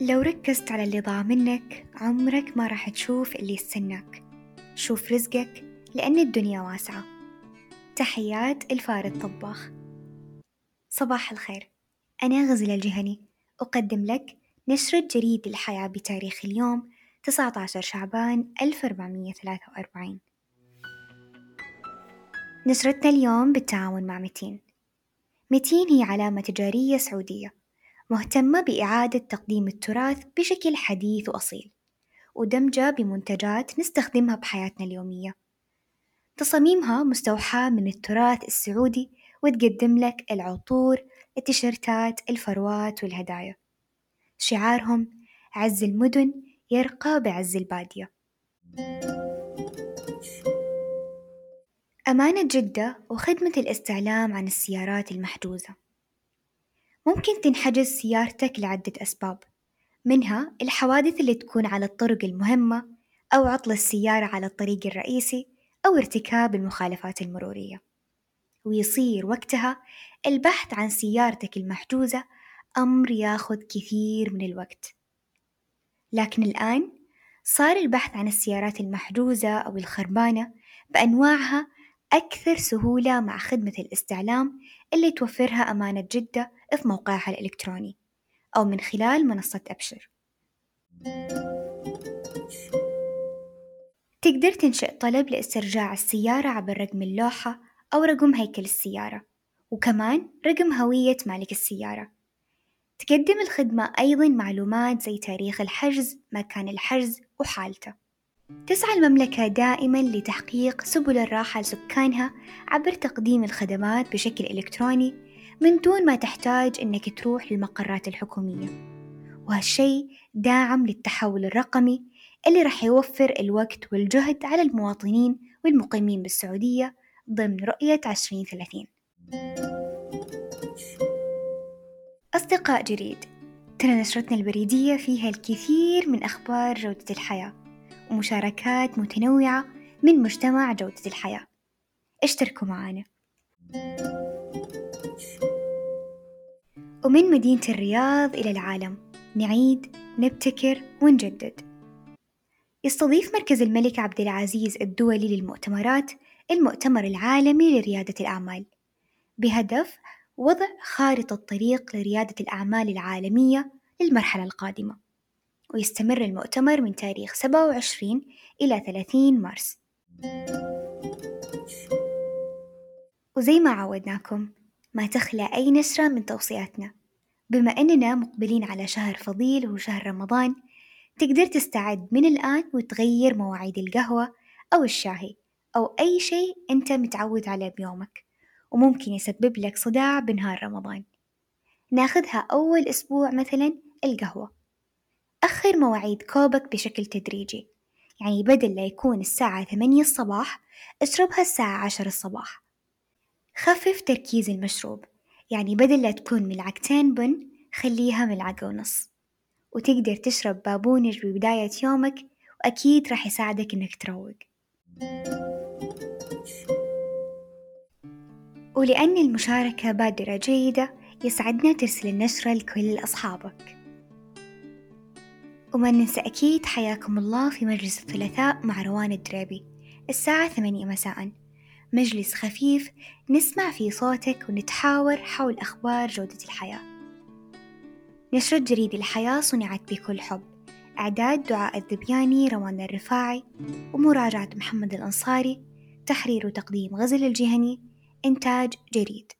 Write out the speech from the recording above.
لو ركزت على اللي ضاع منك عمرك ما راح تشوف اللي يستناك. شوف رزقك لأن الدنيا واسعة. تحيات الفارد طباخ. صباح الخير. أنا غزلة الجهني. أقدم لك نشرة جريد الحياة بتاريخ اليوم 19 شعبان 1443 نشرتنا اليوم بالتعاون مع متين. متين هي علامة تجارية سعودية. مهتمة بإعادة تقديم التراث بشكل حديث وأصيل ودمجة بمنتجات نستخدمها بحياتنا اليومية. تصاميمها مستوحاة من التراث السعودي وتقدم لك العطور التيشيرتات الفروات والهدايا. شعارهم عز المدن يرقى بعز البادية. أمانة جدة وخدمة الاستعلام عن السيارات المحجوزة. ممكن تنحجز سيارتك لعدة أسباب منها الحوادث اللي تكون على الطرق المهمة أو عطل السيارة على الطريق الرئيسي أو ارتكاب المخالفات المرورية. ويصير وقتها البحث عن سيارتك المحجوزة أمر ياخذ كثير من الوقت. لكن الآن صار البحث عن السيارات المحجوزة أو الخربانة بأنواعها أكثر سهولة مع خدمة الاستعلام اللي توفرها أمانة جدة في موقعها الإلكتروني أو من خلال منصة أبشر. تقدر تنشئ طلب لاسترجاع السيارة عبر رقم اللوحة أو رقم هيكل السيارة وكمان رقم هوية مالك السيارة. تقدم الخدمة أيضا معلومات زي تاريخ الحجز مكان الحجز وحالته. تسعى المملكة دائما لتحقيق سبل الراحة لسكانها عبر تقديم الخدمات بشكل إلكتروني من دون ما تحتاج إنك تروح للمقرات الحكومية. وهالشي داعم للتحول الرقمي اللي راح يوفر الوقت والجهد على المواطنين والمقيمين بالسعودية ضمن رؤية 2030 أصدقاء جريد ترى نشرتنا البريدية فيها الكثير من أخبار جودة الحياة. ومشاركات متنوعة من مجتمع جودة الحياة. اشتركوا معنا ومن مدينة الرياض إلى العالم نعيد نبتكر ونجدد. يستضيف مركز الملك عبد العزيز الدولي للمؤتمرات المؤتمر العالمي لريادة الأعمال. بهدف وضع خارطة طريق لريادة الأعمال العالمية للمرحلة القادمة. ويستمر المؤتمر من تاريخ 27 إلى 30 مارس. وزي ما عودناكم ما تخلى أي نشرة من توصياتنا. بما أننا مقبلين على شهر فضيل وهو شهر رمضان تقدر تستعد من الآن وتغير مواعيد القهوة أو الشاهي أو أي شيء أنت متعود عليه بيومك وممكن يسبب لك صداع بنهار رمضان. ناخذها أول أسبوع مثلا القهوة. أخر مواعيد كوبك بشكل تدريجي. يعني بدل لا يكون الساعة ثمانية الصباح اشربها الساعة عشر الصباح. خفف تركيز المشروب. يعني بدل لا تكون ملعقتين بن خليها ملعقة ونص. وتقدر تشرب بابونج ببداية يومك وأكيد راح يساعدك إنك تروق. ولأن المشاركة بادرة جيدة يسعدنا ترسل النشرة لكل أصحابك. وما ننسى أكيد حياكم الله في مجلس الثلاثاء مع روان الدريبي الساعة ثمانية مساءً. مجلس خفيف نسمع فيه صوتك ونتحاور حول أخبار جودة الحياة. نشرة جريد الحياة صنعت بكل حب. إعداد دعاء الذبياني روان الرفاعي ومراجعة محمد الأنصاري. تحرير وتقديم غزل الجهني. إنتاج جريد.